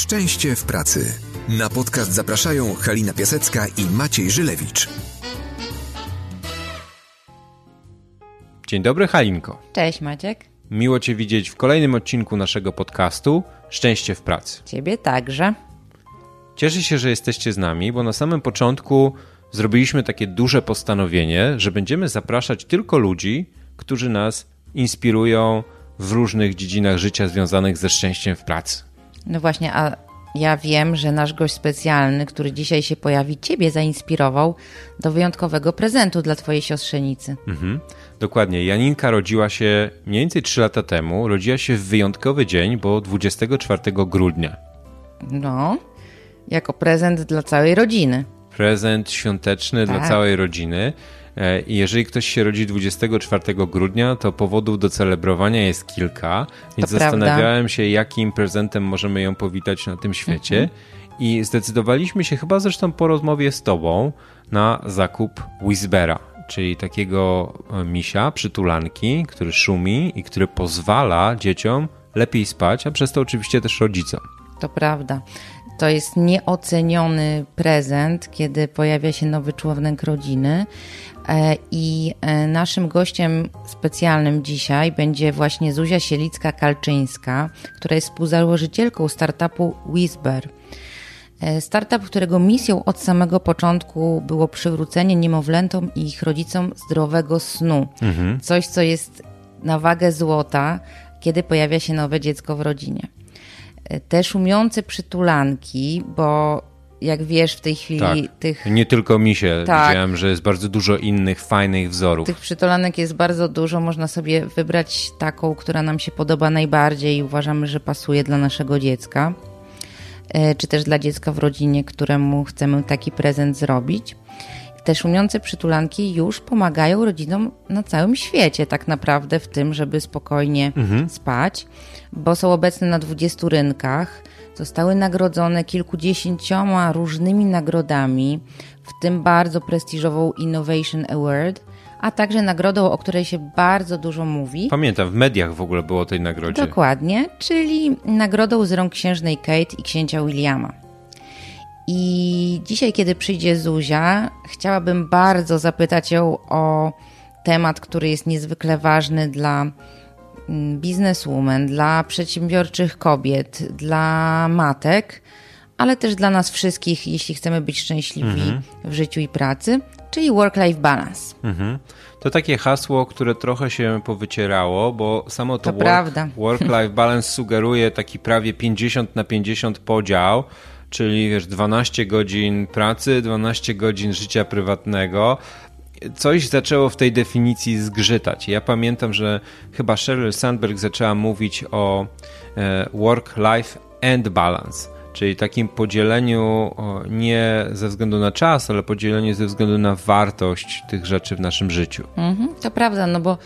Szczęście w pracy. Na podcast zapraszają Halina Piasecka i Maciej Żylewicz. Dzień dobry, Halinko. Cześć Maciek. Miło Cię widzieć w kolejnym odcinku naszego podcastu Szczęście w pracy. Ciebie także. Cieszę się, że jesteście z nami, bo na samym początku zrobiliśmy takie duże postanowienie, że będziemy zapraszać tylko ludzi, którzy nas inspirują w różnych dziedzinach życia związanych ze szczęściem w pracy. No właśnie, a ja wiem, że nasz gość specjalny, który dzisiaj się pojawi, ciebie zainspirował do wyjątkowego prezentu dla twojej siostrzenicy. Mhm. Dokładnie. Janinka rodziła się mniej więcej 3 lata temu. Rodziła się w wyjątkowy dzień, bo 24 grudnia. No, jako prezent dla całej rodziny. Prezent świąteczny tak. dla całej rodziny. E, I jeżeli ktoś się rodzi 24 grudnia, to powodów do celebrowania jest kilka, więc to zastanawiałem prawda. się, jakim prezentem możemy ją powitać na tym świecie. Mhm. I zdecydowaliśmy się, chyba zresztą po rozmowie z Tobą, na zakup Whispera, czyli takiego e, misia, przytulanki, który szumi i który pozwala dzieciom lepiej spać, a przez to oczywiście też rodzicom. To prawda. To jest nieoceniony prezent, kiedy pojawia się nowy członek rodziny. E, I e, naszym gościem specjalnym dzisiaj będzie właśnie Zuzia Sielicka-Kalczyńska, która jest współzałożycielką startupu Whisper. E, startup, którego misją od samego początku było przywrócenie niemowlętom i ich rodzicom zdrowego snu. Mhm. Coś, co jest na wagę złota, kiedy pojawia się nowe dziecko w rodzinie. Te szumiące przytulanki, bo jak wiesz w tej chwili tak. tych... Nie tylko misie, tak. widziałem, że jest bardzo dużo innych fajnych wzorów. Tych przytulanek jest bardzo dużo, można sobie wybrać taką, która nam się podoba najbardziej i uważamy, że pasuje dla naszego dziecka, e, czy też dla dziecka w rodzinie, któremu chcemy taki prezent zrobić. Te szumiące przytulanki już pomagają rodzinom na całym świecie, tak naprawdę, w tym, żeby spokojnie mhm. spać, bo są obecne na 20 rynkach Zostały nagrodzone kilkudziesięcioma różnymi nagrodami, w tym bardzo prestiżową Innovation Award, a także nagrodą, o której się bardzo dużo mówi. Pamiętam, w mediach w ogóle było o tej nagrodzie. Dokładnie, czyli nagrodą z rąk księżnej Kate i księcia Williama. I dzisiaj, kiedy przyjdzie Zuzia, chciałabym bardzo zapytać ją o temat, który jest niezwykle ważny dla Mm, bizneswoman, dla przedsiębiorczych kobiet, dla matek, ale też dla nas wszystkich, jeśli chcemy być szczęśliwi mhm. w życiu i pracy, czyli work-life balance. Mhm. To takie hasło, które trochę się powycierało, bo samo to, to work, work-life balance sugeruje taki prawie 50 na 50 podział, czyli wiesz, 12 godzin pracy, 12 godzin życia prywatnego, coś zaczęło w tej definicji zgrzytać. Ja pamiętam, że chyba Sheryl Sandberg zaczęła mówić o e, work-life and balance, czyli takim podzieleniu nie ze względu na czas, ale podzieleniu ze względu na wartość tych rzeczy w naszym życiu. Mhm, to prawda, no bo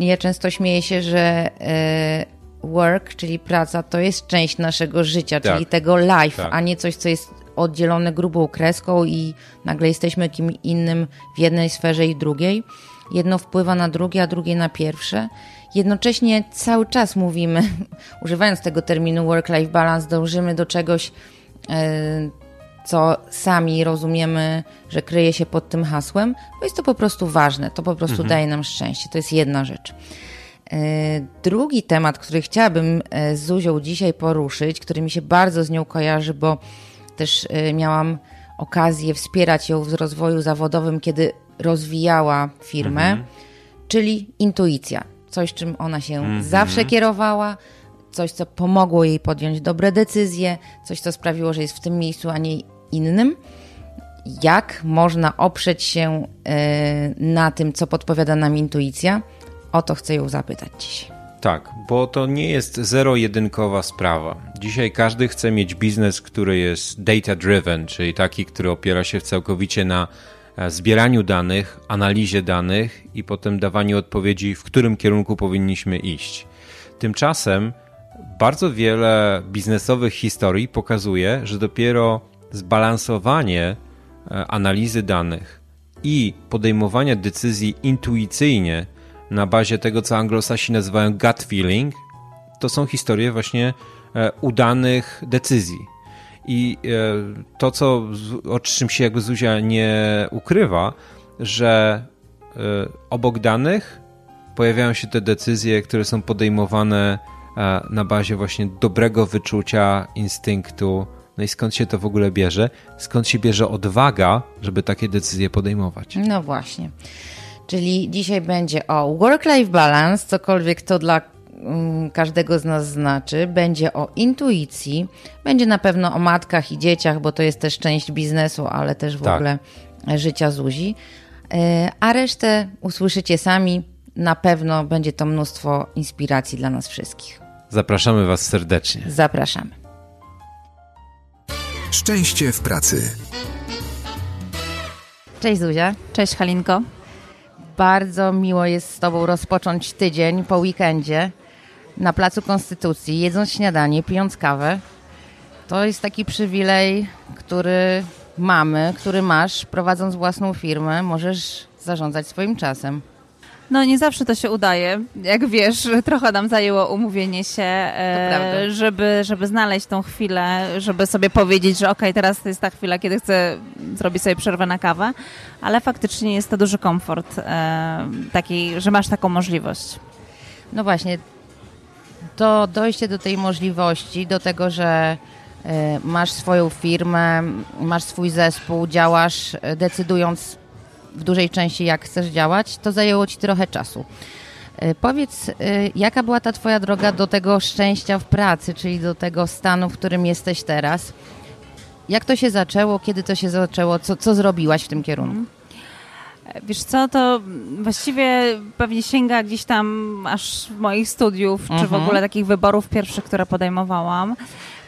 ja często śmieję się, że e, work, czyli praca, to jest część naszego życia, tak. czyli tego life, tak. a nie coś, co jest oddzielone grubą kreską i nagle jesteśmy kim innym w jednej sferze i drugiej. Jedno wpływa na drugie, a drugie na pierwsze. Jednocześnie cały czas mówimy, używając tego terminu work-life balance, dążymy do czegoś, e, co sami rozumiemy, że kryje się pod tym hasłem, bo jest to po prostu ważne, to po prostu mhm. daje nam szczęście. To jest jedna rzecz. E, drugi temat, który chciałabym e, z Zuzią dzisiaj poruszyć, który mi się bardzo z nią kojarzy, bo też y, miałam okazję wspierać ją w rozwoju zawodowym, kiedy rozwijała firmę, mhm. czyli intuicja. Coś, czym ona się mhm. zawsze kierowała, coś, co pomogło jej podjąć dobre decyzje, coś, co sprawiło, że jest w tym miejscu, a nie innym. Jak można oprzeć się na tym, co podpowiada nam intuicja? O to chcę ją zapytać dzisiaj. Tak, bo to nie jest zero-jedynkowa sprawa. Dzisiaj każdy chce mieć biznes, który jest data-driven, czyli taki, który opiera się całkowicie na e, zbieraniu danych, analizie danych i potem dawaniu odpowiedzi, w którym kierunku powinniśmy iść. Tymczasem bardzo wiele biznesowych historii pokazuje, że dopiero zbalansowanie e, analizy danych i podejmowania decyzji intuicyjnie na bazie tego, co anglosasi nazywają gut feeling, to są historie właśnie udanych decyzji. I to, co, o czym się jakby Zuzia nie ukrywa, że obok danych pojawiają się te decyzje, które są podejmowane na bazie właśnie dobrego wyczucia, instynktu. No i skąd się to w ogóle bierze? Skąd się bierze odwaga, żeby takie decyzje podejmować? No właśnie. Czyli dzisiaj będzie o work-life balance, cokolwiek to dla mm, każdego z nas znaczy. Będzie o intuicji, będzie na pewno o matkach i dzieciach, bo to jest też część biznesu, ale też w tak. ogóle życia Zuzi. E, a resztę usłyszycie sami. Na pewno będzie to mnóstwo inspiracji dla nas wszystkich. Zapraszamy Was serdecznie. Zapraszamy. Szczęście w pracy. Cześć Zuzia. Cześć Halinko. Bardzo miło jest z Tobą rozpocząć tydzień po weekendzie na Placu Konstytucji, jedząc śniadanie, pijąc kawę. To jest taki przywilej, który mamy, który masz, prowadząc własną firmę, możesz zarządzać swoim czasem. No nie zawsze to się udaje. Jak wiesz, trochę nam zajęło umówienie się, e, żeby, żeby znaleźć tą chwilę, żeby sobie powiedzieć, że okej, okay, teraz to jest ta chwila, kiedy chcę zrobić sobie przerwę na kawę, ale faktycznie jest to duży komfort e, taki, że masz taką możliwość. No właśnie, to dojście do tej możliwości, do tego, że e, masz swoją firmę, masz swój zespół, działasz decydując w dużej części jak chcesz działać, to zajęło ci trochę czasu. E, powiedz, e, jaka była ta Twoja droga do tego szczęścia w pracy, czyli do tego stanu, w którym jesteś teraz? Jak to się zaczęło, kiedy to się zaczęło, co, co zrobiłaś w tym kierunku? Mhm. Wiesz co, to właściwie pewnie sięga gdzieś tam aż moich studiów, mhm. czy w mhm. ogóle takich wyborów pierwszych, które podejmowałam,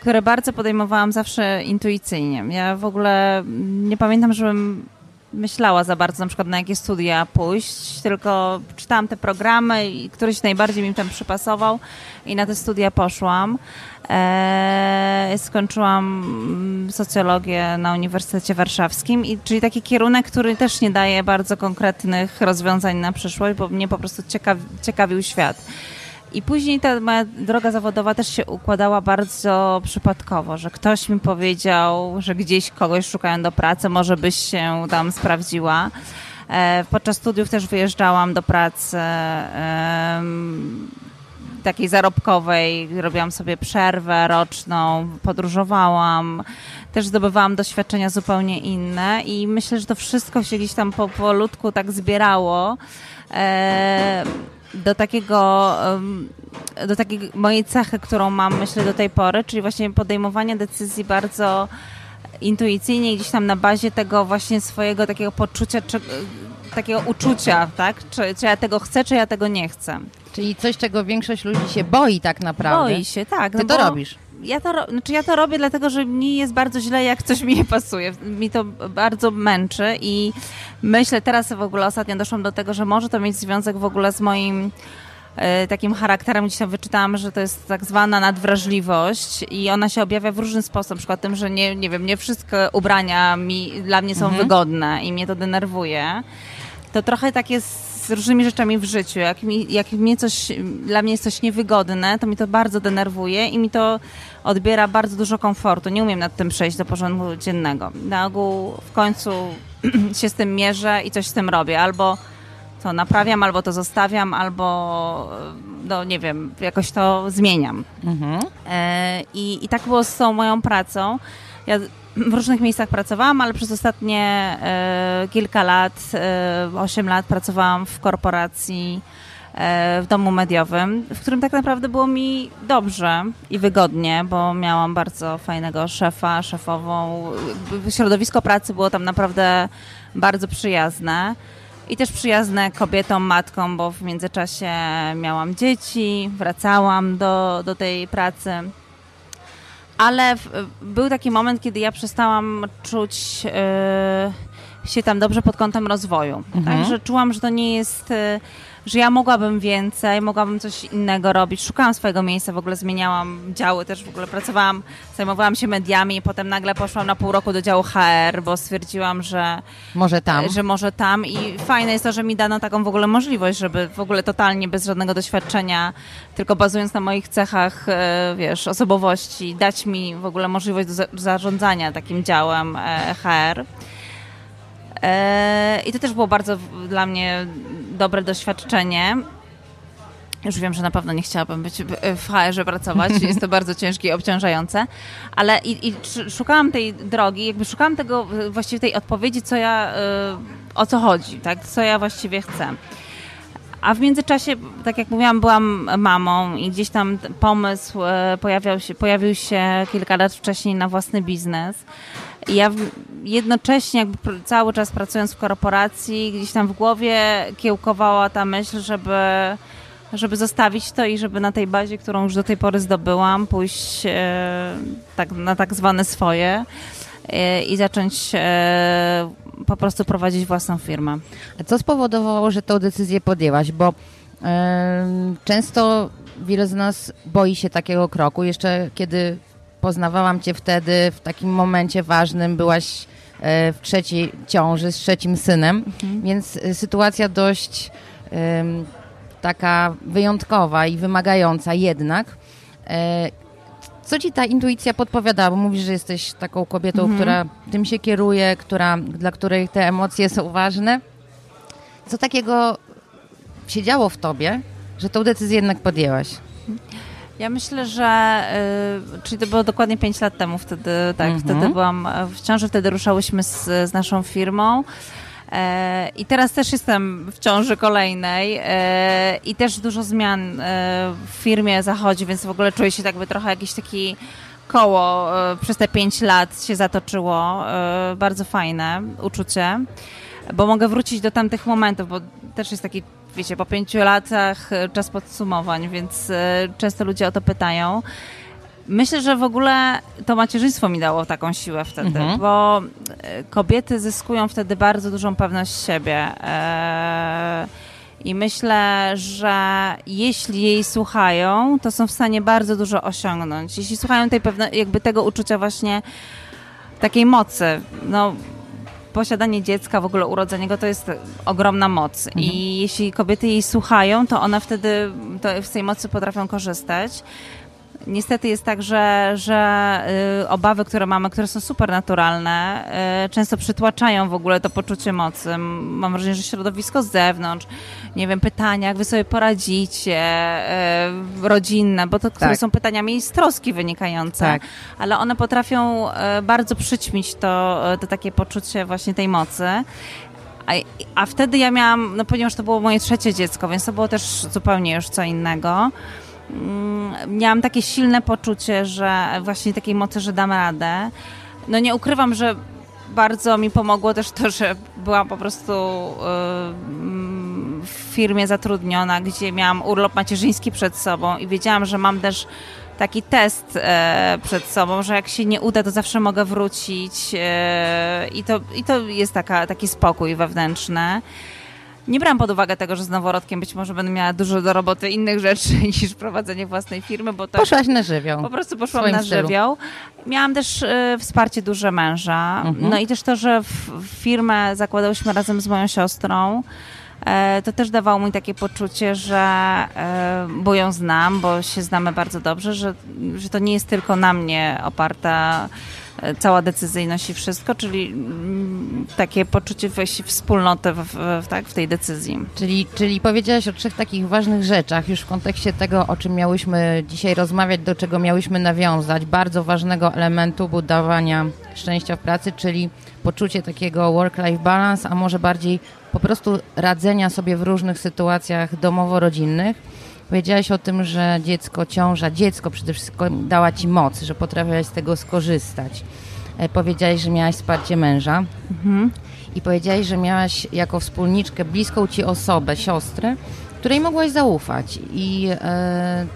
które bardzo podejmowałam zawsze intuicyjnie. Ja w ogóle nie pamiętam, żebym myślała za bardzo na przykład na jakie studia pójść, tylko czytałam te programy i któryś najbardziej mi tam przypasował i na te studia poszłam. Eee, skończyłam mm, socjologię na Uniwersytecie Warszawskim, i, czyli taki kierunek, który też nie daje bardzo konkretnych rozwiązań na przyszłość, bo mnie po prostu ciekawi, ciekawił świat. I później ta moja droga zawodowa też się układała bardzo przypadkowo, że ktoś mi powiedział, że gdzieś kogoś szukają do pracy, może byś się tam sprawdziła. E, podczas studiów też wyjeżdżałam do pracy takiej zarobkowej, robiłam sobie przerwę roczną, podróżowałam, też zdobywałam doświadczenia zupełnie inne i myślę, że to wszystko się gdzieś tam powolutku tak zbierało. E, do takiego, do takiej mojej cechy, którą mam, myślę, do tej pory, czyli właśnie podejmowanie decyzji bardzo intuicyjnie, gdzieś tam na bazie tego właśnie swojego takiego poczucia, czy, takiego uczucia, tak? Czy, czy ja tego chcę, czy ja tego nie chcę. Czyli coś, czego większość ludzi się boi tak naprawdę. Boi się, tak. Ty no to robisz ja to, znaczy ja to robię dlatego, że mi jest bardzo źle, jak coś mi nie pasuje. Mi to bardzo męczy i myślę, teraz w ogóle ostatnio doszłam do tego, że może to mieć związek w ogóle z moim e, takim charakterem, gdzieś tam wyczytałam, że to jest tak zwana nadwrażliwość i ona się objawia w różny sposób, na przykład tym, że nie, nie wiem, nie wszystkie ubrania mi, dla mnie są mhm. wygodne i mnie to denerwuje. To trochę tak jest z różnymi rzeczami w życiu. Jak, mi, jak mnie coś, dla mnie jest coś niewygodne, to mi to bardzo denerwuje i mi to odbiera bardzo dużo komfortu. Nie umiem nad tym przejść do porządku dziennego. Na ogół w końcu się z tym mierzę i coś z tym robię. Albo to naprawiam, albo to zostawiam, albo no nie wiem, jakoś to zmieniam. Mhm. E, i, I tak było z tą moją pracą. Ja w różnych miejscach pracowałam, ale przez ostatnie e, kilka lat, e, 8 lat pracowałam w korporacji, e, w domu mediowym, w którym tak naprawdę było mi dobrze i wygodnie, bo miałam bardzo fajnego szefa, szefową. Środowisko pracy było tam naprawdę bardzo przyjazne. I też przyjazne kobietom, matkom, bo w międzyczasie miałam dzieci, wracałam do, do tej pracy ale w, był taki moment, kiedy ja przestałam czuć yy, się tam dobrze pod kątem rozwoju. Mhm. Także czułam, że to nie jest y, że ja mogłabym więcej, mogłabym coś innego robić. Szukałam swojego miejsca, w ogóle zmieniałam działy, też w ogóle pracowałam, zajmowałam się mediami i potem nagle poszłam na pół roku do działu HR, bo stwierdziłam, że może tam. Że może tam i fajne jest to, że mi dano taką w ogóle możliwość, żeby w ogóle totalnie bez żadnego doświadczenia, tylko bazując na moich cechach, e, wiesz, osobowości, dać mi w ogóle możliwość zarządzania takim działem e, HR. E, I to też było bardzo dla mnie dobre doświadczenie. Już wiem, że na pewno nie chciałabym być w HR-ze pracować, jest to bardzo ciężkie i obciążające, ale i, i, szukałam tej drogi, jakby szukałam tego, właściwie tej odpowiedzi, co ja, y, o co chodzi, tak, co ja właściwie chcę. A w międzyczasie, tak jak mówiłam, byłam mamą i gdzieś tam pomysł y, pojawiał się, pojawił się kilka lat wcześniej na własny biznes. I ja jednocześnie jakby cały czas pracując w korporacji, gdzieś tam w głowie kiełkowała ta myśl, żeby, żeby zostawić to i żeby na tej bazie, którą już do tej pory zdobyłam, pójść e, tak, na tak zwane swoje e, i zacząć e, po prostu prowadzić własną firmę. A co spowodowało, że tę decyzję podjęłaś? Bo często wiele z nas boi się takiego kroku. Jeszcze kiedy poznawałam cię wtedy w takim momencie ważnym, byłaś e, w trzeciej ciąży z trzecim synem, mhm. więc e, sytuacja dość taka wyjątkowa i wymagająca jednak. Co ci ta intuicja podpowiadała? Bo mówisz, że jesteś taką kobietą, mhm. która tym się kieruje, która, dla której te emocje są ważne. Co takiego się działo w tobie, że tą decyzję jednak podjęłaś? Ja myślę, że y, czyli to było dokładnie 5 lat temu wtedy, tak, mhm. wtedy byłam w ciąży, wtedy ruszałyśmy z, z naszą firmą. E, I teraz też jestem w ciąży kolejnej e, i też dużo zmian e, w firmie zachodzi, więc w ogóle czuję się jakby trochę jakiś taki koło przez te 5 lat się zatoczyło. Bardzo fajne uczucie, bo mogę wrócić do tamtych momentów, bo też jest taki wiecie, po pięciu latach czas podsumowań, więc często ludzie o to pytają. Myślę, że w ogóle to macierzyństwo mi dało taką siłę wtedy, mhm. bo e, kobiety zyskują wtedy bardzo dużą pewność siebie. I myślę, że jeśli jej słuchają, to są w stanie bardzo dużo osiągnąć. Jeśli słuchają tej pewne, jakby tego uczucia właśnie takiej mocy, no posiadanie dziecka, w ogóle urodzenie go to jest ogromna moc. Mhm. I jeśli kobiety jej słuchają, to one wtedy to z tej mocy potrafią korzystać. Niestety jest tak, że, że y, obawy, które mamy, które są super naturalne, y, często przytłaczają w ogóle to poczucie mocy. Mam wrażenie, że środowisko z zewnątrz, nie wiem, pytania, jak wy sobie poradzicie, y, rodzinne, bo to, tak. są pytaniami z troski wynikające, tak. ale one potrafią bardzo przyćmić to, to takie poczucie właśnie tej mocy. A, a wtedy ja miałam, no ponieważ to było moje trzecie dziecko, więc to było też zupełnie już co innego. Mm, miałam takie silne poczucie, że właśnie takiej mocy, że dam radę. No nie ukrywam, że bardzo mi pomogło też to, że byłam po prostu y, w firmie zatrudniona, gdzie miałam urlop macierzyński przed sobą i wiedziałam, że mam też taki test e, przed sobą, że jak się nie uda, to zawsze mogę wrócić e, i, to, i to jest taka, taki spokój wewnętrzny. Nie brałam pod uwagę tego, że z noworodkiem być może będę miała dużo do roboty innych rzeczy niż prowadzenie własnej firmy, bo to... Poszłaś na żywioł. Po prostu poszłam na żywioł. Miałam też y, wsparcie duże męża. Mhm. No i też to, że firmę zakładałyśmy razem z moją siostrą, e, to też dawało mi takie poczucie, że e, bo ją znam, bo się znamy bardzo dobrze, że, że to nie jest tylko na mnie oparta cała decyzyjność i wszystko, czyli mm, takie poczucie wspólnoty w, w, tak, w tej decyzji. Czyli, czyli powiedziałaś o trzech takich ważnych rzeczach już w kontekście tego, o czym miałyśmy dzisiaj rozmawiać, do czego miałyśmy nawiązać, bardzo ważnego elementu budowania szczęścia w pracy, czyli poczucie takiego work-life balance, a może bardziej po prostu radzenia sobie w różnych sytuacjach domowo-rodzinnych Powiedziałaś o tym, że dziecko, ciąża, dziecko przede wszystkim dała ci moc, że potrafiłaś z tego skorzystać. E, powiedziałaś, że miałaś wsparcie męża mhm. i powiedziałaś, że miałaś jako wspólniczkę bliską ci osobę, siostrę, której mogłaś zaufać. I e,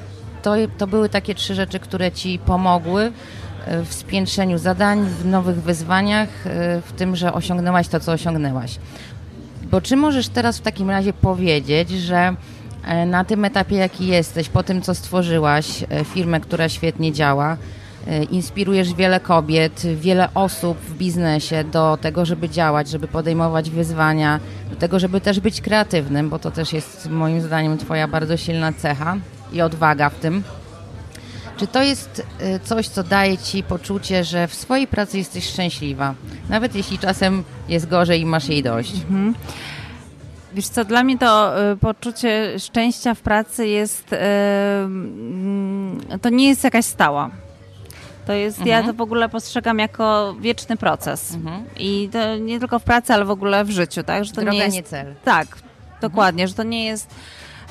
to, to były takie trzy rzeczy, które ci pomogły w spiętrzeniu zadań, w nowych wyzwaniach, w tym, że osiągnęłaś to, co osiągnęłaś. Bo czy możesz teraz w takim razie powiedzieć, że na tym etapie, jaki jesteś, po tym, co stworzyłaś, firmę, która świetnie działa, E, inspirujesz wiele kobiet, wiele osób w biznesie do tego, żeby działać, żeby podejmować wyzwania, do tego, żeby też być kreatywnym, bo to też jest moim zdaniem Twoja bardzo silna cecha i odwaga w tym. Czy to jest e, coś, co daje Ci poczucie, że w swojej pracy jesteś szczęśliwa, nawet jeśli czasem jest gorzej i masz jej dość? Mhm. Wiesz co, dla mnie to y, poczucie szczęścia w pracy jest, y, y, to nie jest jakaś stała. To jest, mhm. ja to w ogóle postrzegam jako wieczny proces. Mhm. I to nie tylko w pracy, ale w ogóle w życiu, tak? Że to Droga, nie jest nie cel. Tak, dokładnie, mhm. że to nie jest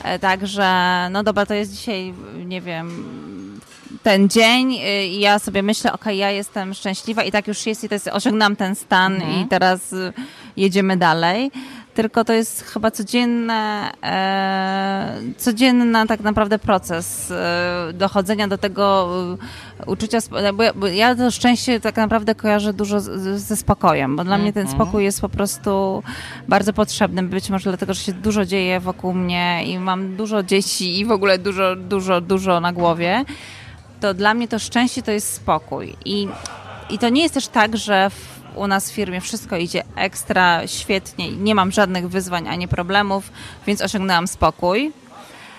e, tak, że no dobra, to jest dzisiaj, nie wiem, ten dzień y, i ja sobie myślę, ok, ja jestem szczęśliwa i tak już jest i to jest, osiągnęłam ten stan mhm. i teraz y, jedziemy dalej tylko to jest chyba codzienne, e, codzienny tak naprawdę proces e, dochodzenia do tego e, uczucia, bo ja, bo ja, to szczęście tak naprawdę kojarzę dużo z, ze spokojem, bo dla mnie ten mhm. spokój jest po prostu bardzo potrzebny, być może dlatego, że się dużo dzieje wokół mnie i mam dużo dzieci i w ogóle dużo, dużo, dużo na głowie, to dla mnie to szczęście to jest spokój i i to nie jest też tak, że w u nas w firmie wszystko idzie ekstra, świetnie, nie mam żadnych wyzwań ani problemów, więc osiągnęłam spokój.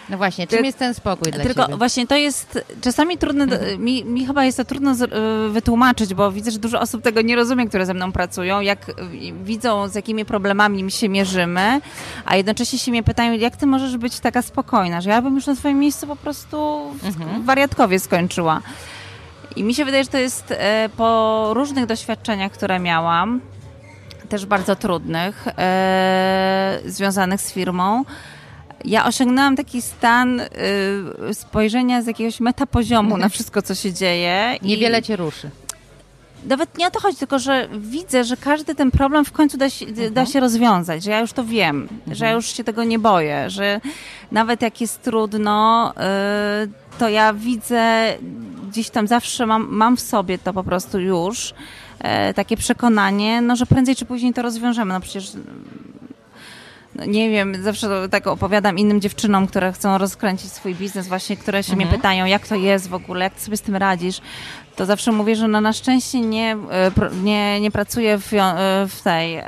No właśnie, czym Ty, jest ten spokój dla Tylko ciebie? właśnie to jest czasami trudne, mhm. mi, mi, chyba jest to trudno z, y, wytłumaczyć, bo widzę, że dużo osób tego nie rozumie, które ze mną pracują, jak widzą, z jakimi problemami się mierzymy, a jednocześnie się mnie pytają, jak ty możesz być taka spokojna, że ja bym już na swoim miejscu po prostu w mhm. wariatkowie skończyła. I mi się wydaje, że to jest e, po różnych doświadczeniach, które miałam, też bardzo trudnych, e, związanych z firmą, ja osiągnęłam taki stan e, spojrzenia z jakiegoś metapoziomu na wszystko, co się dzieje. Niewiele cię ruszy nawet nie o to chodzi, tylko że widzę, że każdy ten problem w końcu da się, mhm. da się rozwiązać, że ja już to wiem, mhm. że ja już się tego nie boję, że nawet jak jest trudno, to ja widzę gdzieś tam zawsze mam, mam w sobie to po prostu już, e, takie przekonanie, no, że prędzej czy później to rozwiążemy. No przecież no nie wiem, zawsze tak opowiadam innym dziewczynom, które chcą rozkręcić swój biznes, właśnie, które się mhm. mnie pytają, jak to jest w ogóle, jak ty sobie z tym radzisz to zawsze mówię, że no na szczęście nie, e, nie, nie pracuję w, e, w tej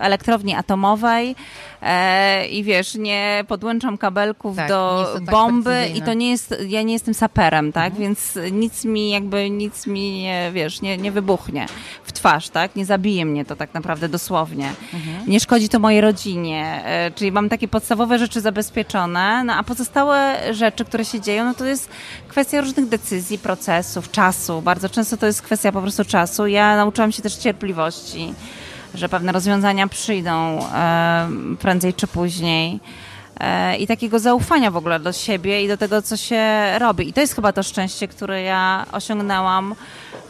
elektrowni atomowej e, i wiesz, nie podłączam kabelków tak, do tak bomby i to nie jest, ja nie jestem saperem, tak, mhm. więc nic mi jakby, nic mi nie, wiesz, nie, nie wybuchnie w twarz, tak, nie zabije mnie to tak naprawdę dosłownie. Mhm. Nie szkodzi to mojej rodzinie, czyli mam takie podstawowe rzeczy zabezpieczone, no a pozostałe rzeczy, które się dzieją, no to jest kwestia różnych decyzji, procesów, czasu, bardzo często to jest kwestia po prostu czasu. Ja nauczyłam się też cierpliwości, że pewne rozwiązania przyjdą prędzej czy później. E, I takiego zaufania w ogóle do siebie i do tego, co się robi. I to jest chyba to szczęście, które ja osiągnęłam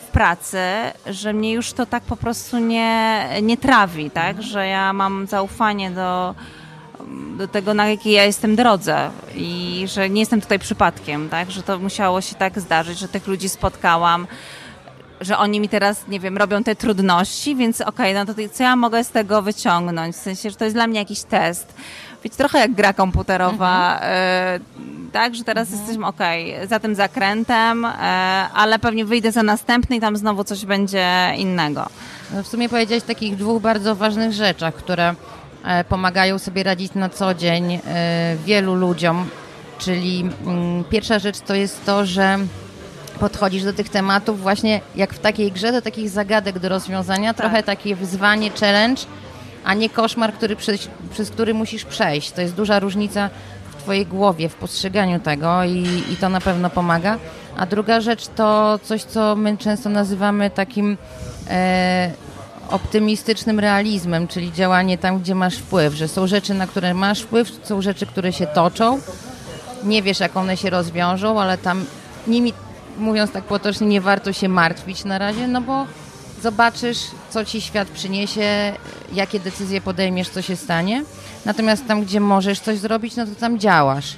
w pracy, że mnie już to tak po prostu nie, nie trawi, tak? Że ja mam zaufanie do, do tego, na jakiej ja jestem drodze i że nie jestem tutaj przypadkiem, tak? Że to musiało się tak zdarzyć, że tych ludzi spotkałam, że oni mi teraz, nie wiem, robią te trudności, więc okej, okay, no to co ja mogę z tego wyciągnąć? W sensie, że to jest dla mnie jakiś test. Więc trochę jak gra komputerowa, mhm. y, tak, że teraz mhm. jesteśmy okej, okay, za tym zakrętem, y, ale pewnie wyjdę za następny i tam znowu coś będzie innego. No w sumie powiedziałeś o takich dwóch bardzo ważnych rzeczach, które E, pomagają sobie radzić na co dzień e, wielu ludziom. Czyli mm, pierwsza rzecz to jest to, że podchodzisz do tych tematów właśnie jak w takiej grze, do takich zagadek do rozwiązania, tak. trochę takie wyzwanie, challenge, a nie koszmar, który przez, przez który musisz przejść. To jest duża różnica w Twojej głowie, w postrzeganiu tego i, i to na pewno pomaga. A druga rzecz to coś, co my często nazywamy takim e, optymistycznym realizmem, czyli działanie tam, gdzie masz wpływ, że są rzeczy, na które masz wpływ, są rzeczy, które się toczą. Nie wiesz, jak one się rozwiążą, ale tam nimi, mówiąc tak potocznie, nie warto się martwić na razie, no bo zobaczysz, co ci świat przyniesie, jakie decyzje podejmiesz, co się stanie. Natomiast tam, gdzie możesz coś zrobić, no to tam działasz.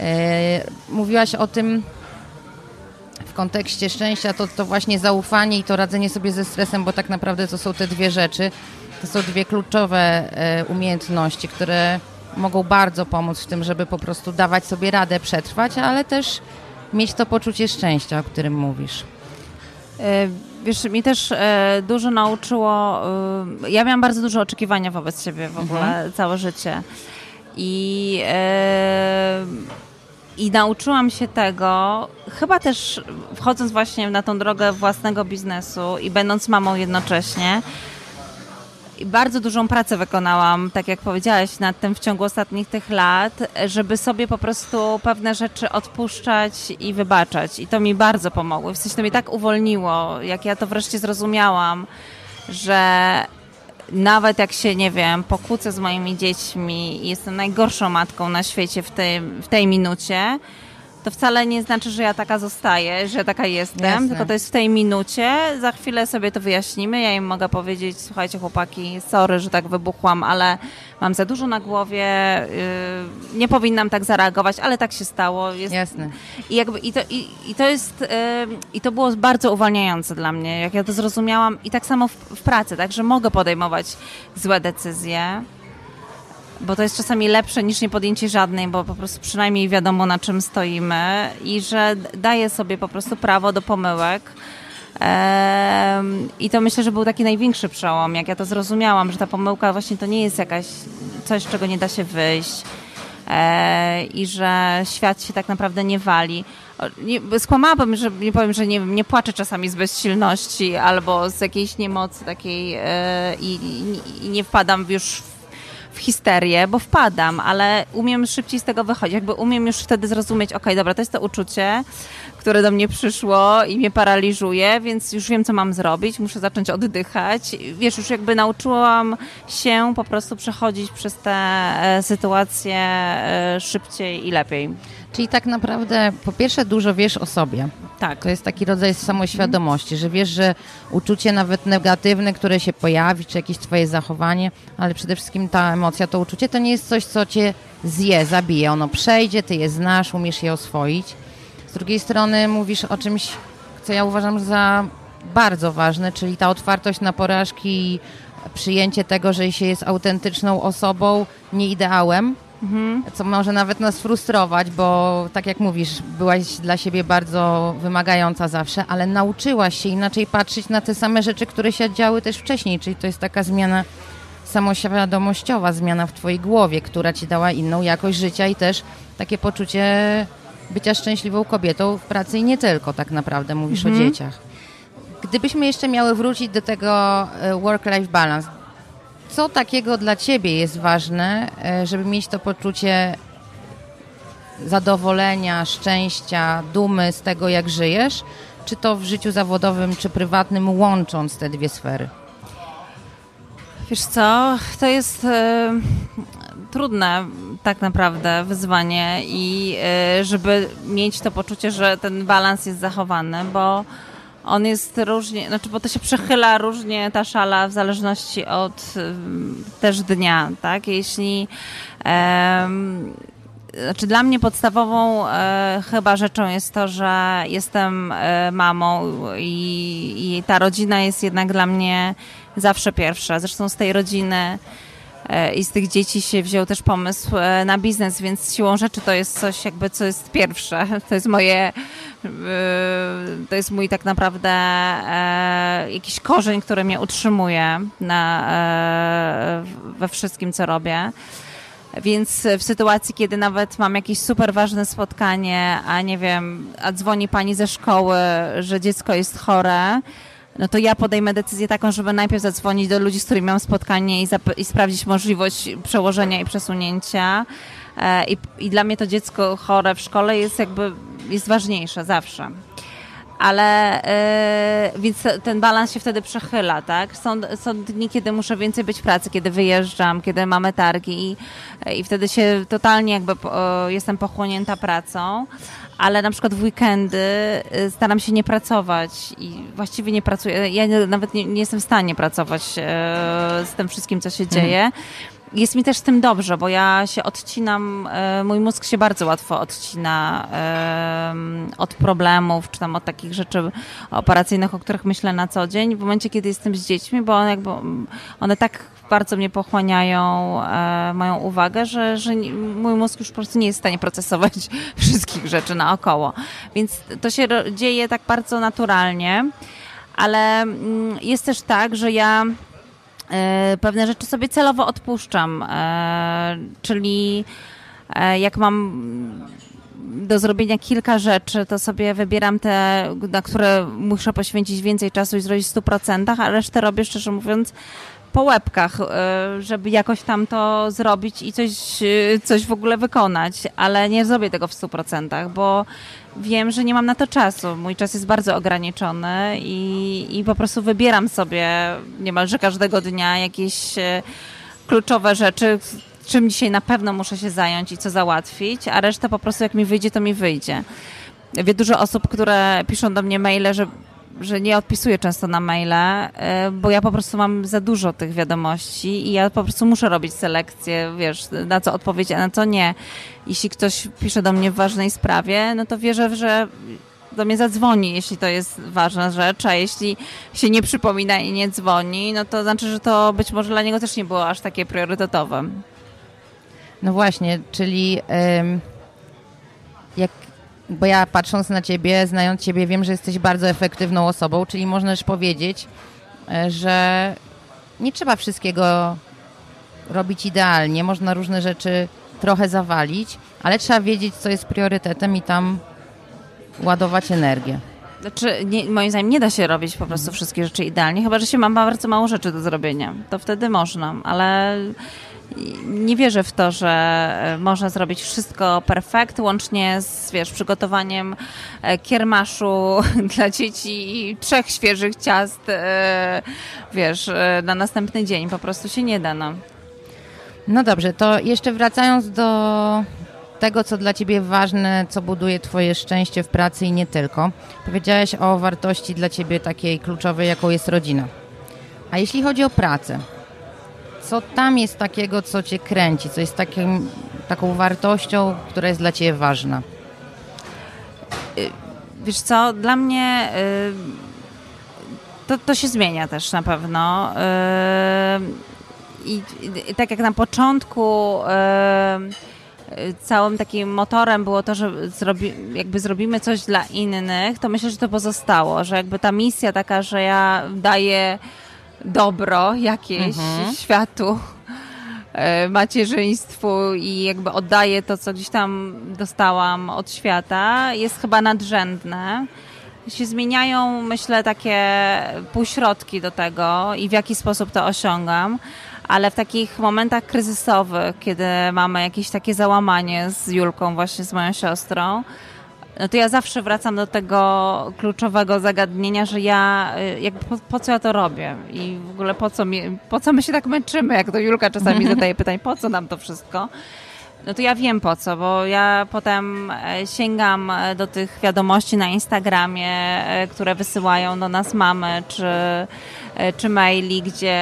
Yy, mówiłaś o tym kontekście szczęścia to, to właśnie zaufanie i to radzenie sobie ze stresem, bo tak naprawdę to są te dwie rzeczy. To są dwie kluczowe e, umiejętności, które mogą bardzo pomóc w tym, żeby po prostu dawać sobie radę przetrwać, ale też mieć to poczucie szczęścia, o którym mówisz. E, wiesz, mi też e, dużo nauczyło. Ja miałam bardzo duże oczekiwania wobec siebie w ogóle mhm. całe życie. I, I nauczyłam się tego, chyba też wchodząc właśnie na tą drogę własnego biznesu i będąc mamą jednocześnie, bardzo dużą pracę wykonałam, tak jak powiedziałaś, nad tym w ciągu ostatnich tych lat, żeby sobie po prostu pewne rzeczy odpuszczać i wybaczać. I to mi bardzo pomogło. W sensie to mnie tak uwolniło, jak ja to wreszcie zrozumiałam, że nawet jak się, nie wiem, pokłócę z moimi dziećmi i jestem najgorszą matką na świecie w tej, w tej minucie, to wcale nie znaczy, że ja taka zostaję, że taka jestem, Jasne. tylko to jest w tej minucie. Za chwilę sobie to wyjaśnimy. Ja im mogę powiedzieć, słuchajcie chłopaki, sorry, że tak wybuchłam, ale mam za dużo na głowie, yy, nie powinnam tak zareagować, ale tak się stało. Jest... Jasne. I, jakby, i, to, i, i to jest, yy, i to było bardzo uwalniające dla mnie, jak ja to zrozumiałam i tak samo w, w pracy, tak, że mogę podejmować złe decyzje, bo to jest czasami lepsze niż nie podjęcie żadnej, bo po prostu przynajmniej wiadomo na czym stoimy i że daje sobie po prostu prawo do pomyłek. I to myślę, że był taki największy przełom, jak ja to zrozumiałam, że ta pomyłka właśnie to nie jest jakaś coś, z czego nie da się wyjść e, i że świat się tak naprawdę nie wali. Skłamałabym, że nie powiem, że nie, nie płaczę czasami z bezsilności albo z jakiejś niemocy takiej e, i, i, i nie wpadam już w w histerię, bo wpadam, ale umiem szybciej z tego wychodzić. Jakby umiem już wtedy zrozumieć, ok, dobra, to jest to uczucie, które do mnie przyszło i mnie paraliżuje, więc już wiem, co mam zrobić, muszę zacząć oddychać. Wiesz, już jakby nauczyłam się po prostu przechodzić przez te e, sytuacje e, szybciej i lepiej. Czyli tak naprawdę po pierwsze dużo wiesz o sobie. Tak. To jest taki rodzaj samoświadomości, że wiesz, że uczucie nawet negatywne, które się pojawi, czy jakieś twoje zachowanie, ale przede wszystkim ta emocja, to uczucie, to nie jest coś, co cię zje, zabije. Ono przejdzie, ty je znasz, umiesz je oswoić. Z drugiej strony mówisz o czymś, co ja uważam za bardzo ważne, czyli ta otwartość na porażki i przyjęcie tego, że się jest autentyczną osobą, nie ideałem, Mhm. Co może nawet nas frustrować, bo tak jak mówisz, byłaś dla siebie bardzo wymagająca zawsze, ale nauczyłaś się inaczej patrzeć na te same rzeczy, które się działy też wcześniej, czyli to jest taka zmiana samoświadomościowa, zmiana w twojej głowie, która ci dała inną jakość życia i też takie poczucie bycia szczęśliwą kobietą w pracy i nie tylko tak naprawdę, mówisz mhm. o dzieciach. Gdybyśmy jeszcze miały wrócić do tego e, work-life balance, co takiego dla Ciebie jest ważne, e, żeby mieć to poczucie zadowolenia, szczęścia, dumy z tego, jak żyjesz? Czy to w życiu zawodowym, czy prywatnym, łącząc te dwie sfery? Wiesz co, to jest e, trudne tak naprawdę wyzwanie i e, żeby mieć to poczucie, że ten balans jest zachowany, bo on jest różnie, znaczy, bo to się przechyla różnie ta szala w zależności od też dnia, tak? Jeśli um, znaczy dla mnie podstawową e, chyba rzeczą jest to, że jestem e, mamą i, i, ta rodzina jest jednak dla mnie zawsze pierwsza. Zresztą z tej rodziny e, i z tych dzieci się wziął też pomysł na biznes, więc siłą rzeczy to jest coś jakby, co jest pierwsze. To jest moje to jest mój tak naprawdę e, jakiś korzeń, który mnie utrzymuje na, e, we wszystkim, co robię. Więc w sytuacji, kiedy nawet mam jakieś super ważne spotkanie, a nie wiem, a dzwoni pani ze szkoły, że dziecko jest chore, no to ja podejmę decyzję taką, żeby najpierw zadzwonić do ludzi, z którymi mam spotkanie i, i sprawdzić możliwość przełożenia i przesunięcia. E, I, I dla mnie to dziecko chore w szkole jest jakby jest ważniejsze zawsze ale yy, więc ten balans się wtedy przechyla, tak? Są, są dni, kiedy muszę więcej być w pracy, kiedy wyjeżdżam, kiedy mamy targi i, i wtedy się totalnie jakby o, jestem pochłonięta pracą, ale na przykład w weekendy y, staram się nie pracować i właściwie nie pracuję. Ja nawet nie, nie jestem w stanie pracować yy, z tym wszystkim, co się mhm. Jest mi też z tym dobrze, bo ja się odcinam, e, mój mózg się bardzo łatwo odcina od problemów, czy tam od takich rzeczy operacyjnych, o których myślę na co dzień, w momencie, kiedy jestem z dziećmi, bo one, jakby, one tak bardzo mnie pochłaniają e, moją uwagę, że, że mój mózg już po prostu nie jest w stanie procesować wszystkich rzeczy naokoło. Więc to się dzieje tak bardzo naturalnie, ale mm, jest też tak, że ja E, pewne rzeczy sobie celowo odpuszczam. E, czyli e, jak mam do zrobienia kilka rzeczy, to sobie wybieram te, na które muszę poświęcić więcej czasu i zrobić w 100%, a resztę robię, szczerze mówiąc, po łebkach, żeby jakoś tam to zrobić i coś, coś w ogóle wykonać, ale nie zrobię tego w 100%, bo wiem, że nie mam na to czasu. Mój czas jest bardzo ograniczony i, i po prostu wybieram sobie niemalże każdego dnia jakieś e, kluczowe rzeczy, czym dzisiaj na pewno muszę się zająć i co załatwić, a reszta po prostu jak mi wyjdzie, to mi wyjdzie. Wie dużo osób, które piszą do mnie maile, że że nie odpisuję często na maile, e, bo ja po prostu mam za dużo tych wiadomości i ja po prostu muszę robić selekcję, wiesz, na co odpowiedzieć, a na co nie. Jeśli ktoś pisze do mnie w ważnej sprawie, no to wierzę, że do mnie zadzwoni, jeśli to jest ważna rzecz, a jeśli się nie przypomina i nie dzwoni, no to znaczy, że to być może dla niego też nie było aż takie priorytetowe. No właśnie, czyli jak bo ja patrząc na ciebie, znając ciebie, wiem, że jesteś bardzo efektywną osobą, czyli można też powiedzieć, e, że nie trzeba wszystkiego robić idealnie, można różne rzeczy trochę zawalić, ale trzeba wiedzieć, co jest priorytetem i tam ładować energię. Znaczy, nie, moim zdaniem nie da się robić po prostu wszystkie rzeczy idealnie, chyba że się ma bardzo mało rzeczy do zrobienia. To wtedy można, ale nie wierzę w to, że e, można zrobić wszystko perfekt, łącznie z wiesz, przygotowaniem e, kiermaszu dla dzieci i trzech świeżych ciast e, wiesz, na następny dzień. Po prostu się nie da. No, no dobrze, to jeszcze wracając do tego, co dla Ciebie ważne, co buduje Twoje szczęście w pracy i nie tylko. Powiedziałeś o wartości dla Ciebie takiej kluczowej, jaką jest rodzina. A jeśli chodzi o pracę, co tam jest takiego, co cię kręci, co jest takim, taką wartością, która jest dla ciebie ważna? Y, wiesz co, dla mnie y, to, to się zmienia też na pewno. Y, I, i tak jak na początku całym takim motorem było to, że zrobi, jakby zrobimy coś dla innych, to myślę, że to pozostało, że jakby ta misja taka, że ja daję dobro jakieś mhm. światu, e, macierzyństwu i jakby oddaję to, co gdzieś tam dostałam od świata, jest chyba nadrzędne. Się zmieniają, myślę, takie półśrodki do tego i w jaki sposób to osiągam ale w takich momentach kryzysowych, kiedy mamy jakieś takie załamanie z Julką, właśnie z moją siostrą, no to ja zawsze wracam do tego kluczowego zagadnienia, że ja, y, jakby po, po, co ja to robię i w ogóle po co, mi, po co my się tak męczymy, jak to Julka czasami zadaje pytań, po co nam to wszystko? No to ja wiem po co, bo ja potem e, sięgam e, do tych wiadomości na Instagramie, e, które wysyłają do nas mamy, czy, czy maili, gdzie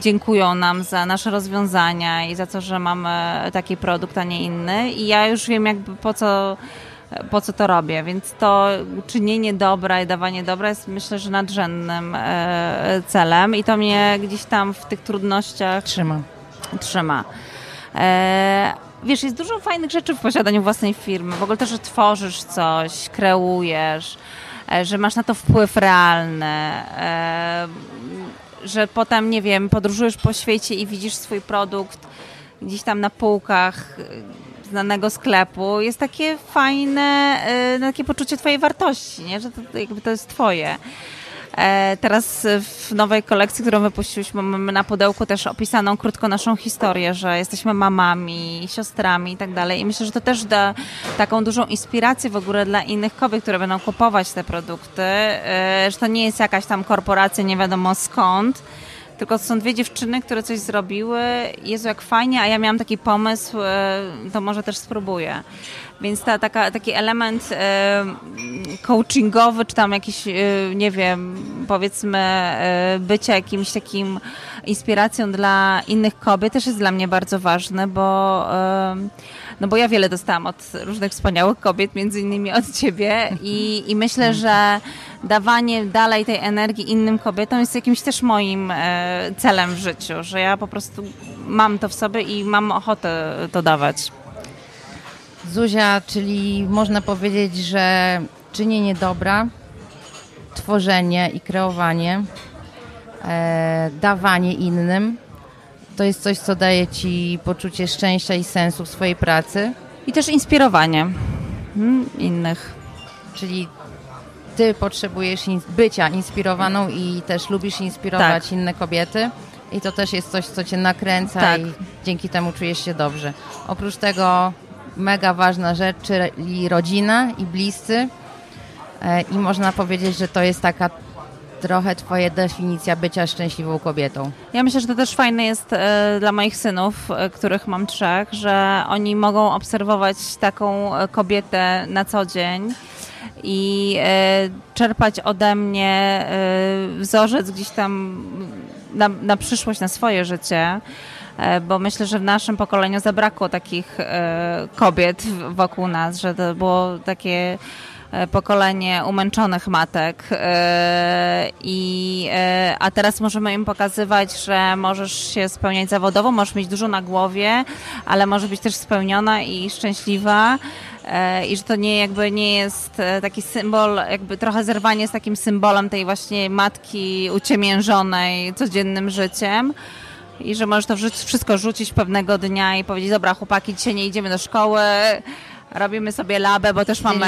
dziękują nam za nasze rozwiązania i za to, że mamy taki produkt, a nie inny. I ja już wiem jakby po co po co to robię, więc to czynienie dobra i dawanie dobra jest myślę, że nadrzędnym e, celem i to mnie gdzieś tam w tych trudnościach trzyma. trzyma. E, wiesz, jest dużo fajnych rzeczy w posiadaniu własnej firmy, w ogóle też, że tworzysz coś, kreujesz, e, że masz na to wpływ realny, że potem, nie wiem, podróżujesz po świecie i widzisz swój produkt gdzieś tam na półkach znanego sklepu, jest takie fajne, y, takie poczucie twojej wartości, nie? że to, jakby to jest twoje. E, teraz w nowej kolekcji, którą wypuściliśmy, mamy na pudełku też opisaną krótko naszą historię, że jesteśmy mamami, siostrami i tak dalej. I myślę, że to też da taką dużą inspirację w ogóle dla innych kobiet, które będą kupować te produkty, e, że to nie jest jakaś tam korporacja nie wiadomo skąd, tylko są dwie dziewczyny, które coś zrobiły. Jezu, jak fajnie, a ja miałam taki pomysł, e, to może też spróbuję. Więc ta, taka, taki element e, coachingowy, czy tam jakiś, e, nie wiem, powiedzmy, bycia jakimś takim inspiracją dla innych kobiet też jest dla mnie bardzo ważny, bo, no bo ja wiele dostałam od różnych wspaniałych kobiet, między innymi od ciebie i, i myślę, że dawanie dalej tej energii innym kobietom jest jakimś też moim e, celem w życiu, że ja po prostu mam to w sobie i mam ochotę to dawać. Zuzia, czyli można powiedzieć, że czynienie dobra, tworzenie i kreowanie, e, dawanie innym, to jest coś, co daje ci poczucie szczęścia i sensu w swojej pracy. I też inspirowanie hmm, innych. Czyli ty potrzebujesz bycia inspirowaną i też lubisz inspirować tak. inne kobiety. I to też jest coś, co cię nakręca tak. i dzięki temu czujesz się dobrze. Oprócz tego mega ważna rzecz, czyli rodzina i bliscy. E, I można powiedzieć, że to jest taka trochę twoja definicja bycia szczęśliwą kobietą. Ja myślę, że to też fajne jest e, dla moich synów, e, których mam trzech, że oni mogą obserwować taką kobietę na co dzień i czerpać ode mnie wzorzec gdzieś tam na, na przyszłość, na swoje życie. E, bo myślę, że w naszym pokoleniu zabrakło takich e, kobiet wokół nas, że to było takie e, pokolenie umęczonych matek i a teraz możemy im pokazywać, że możesz się spełniać zawodowo, możesz mieć dużo na głowie, ale może być też spełniona i szczęśliwa i że to nie jakby nie jest taki symbol, jakby trochę zerwanie z takim symbolem tej właśnie matki uciemiężonej codziennym życiem i że możesz to wszystko rzucić pewnego dnia i powiedzieć, dobra chłopaki, dzisiaj nie idziemy do szkoły, robimy sobie labę, bo też mamy,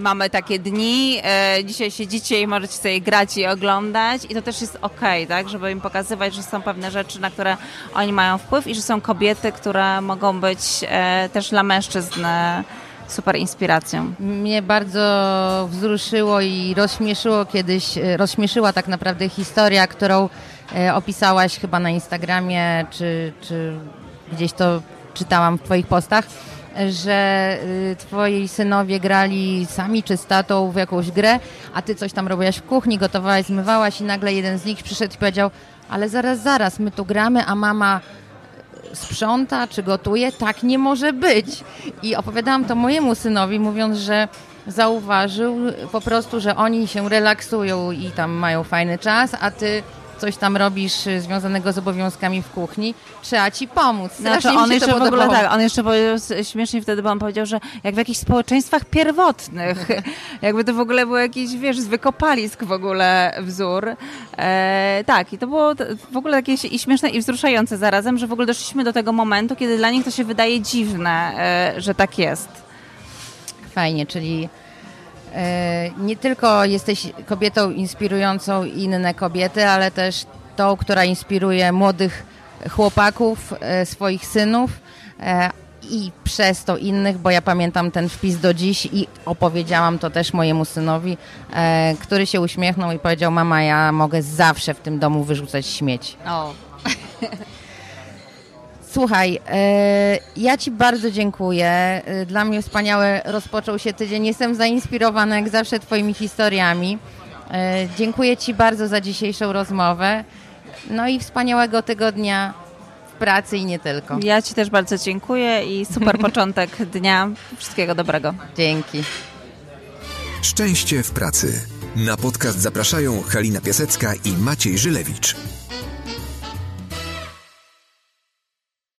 mamy takie dni. E, dzisiaj siedzicie i możecie sobie grać i oglądać i to też jest okej, okay, tak, żeby im pokazywać, że są pewne rzeczy, na które oni mają wpływ i że są kobiety, które mogą być e, też dla mężczyzn e, super inspiracją. Mnie bardzo wzruszyło i rozśmieszyło kiedyś, rozśmieszyła tak naprawdę historia, którą E, opisałaś chyba na Instagramie, czy, czy gdzieś to czytałam w Twoich postach, że y, twoi synowie grali sami czy z tatą w jakąś grę, a ty coś tam robiłaś w kuchni, gotowałaś, zmywałaś i nagle jeden z nich przyszedł i powiedział, ale zaraz, zaraz, my tu gramy, a mama sprząta czy gotuje, tak nie może być. I opowiadałam to mojemu synowi, mówiąc, że zauważył po prostu, że oni się relaksują i tam mają fajny czas, a ty coś tam robisz y, związanego z obowiązkami w kuchni, trzeba ci pomóc. Znaczy on jeszcze w ogóle tak, on jeszcze powiedział śmiesznie wtedy, bo on powiedział, że jak w jakichś społeczeństwach pierwotnych, jakby to w ogóle był jakiś, wiesz, z wykopalisk w ogóle wzór. E, tak, i to było w ogóle takie i śmieszne i wzruszające zarazem, że w ogóle doszliśmy do tego momentu, kiedy dla nich to się wydaje dziwne, e, że tak jest. Fajnie, czyli nie tylko jesteś kobietą inspirującą inne kobiety, ale też tą, która inspiruje młodych chłopaków, e, swoich synów e, i przez to innych, bo ja pamiętam ten wpis do dziś i opowiedziałam to też mojemu synowi, który się uśmiechnął i powiedział: Mama, ja mogę zawsze w tym domu wyrzucać śmieć. O. Słuchaj, e, ja Ci bardzo dziękuję. E, dla mnie wspaniałe rozpoczął się tydzień. Jestem zainspirowana jak zawsze Twoimi historiami. E, dziękuję Ci bardzo za dzisiejszą rozmowę. No i wspaniałego tygodnia w pracy i nie tylko. Ja Ci też bardzo dziękuję i super początek dnia. Wszystkiego dobrego. Dzięki. Szczęście w pracy. Na podcast zapraszają Halina Piasecka i Maciej Żylewicz.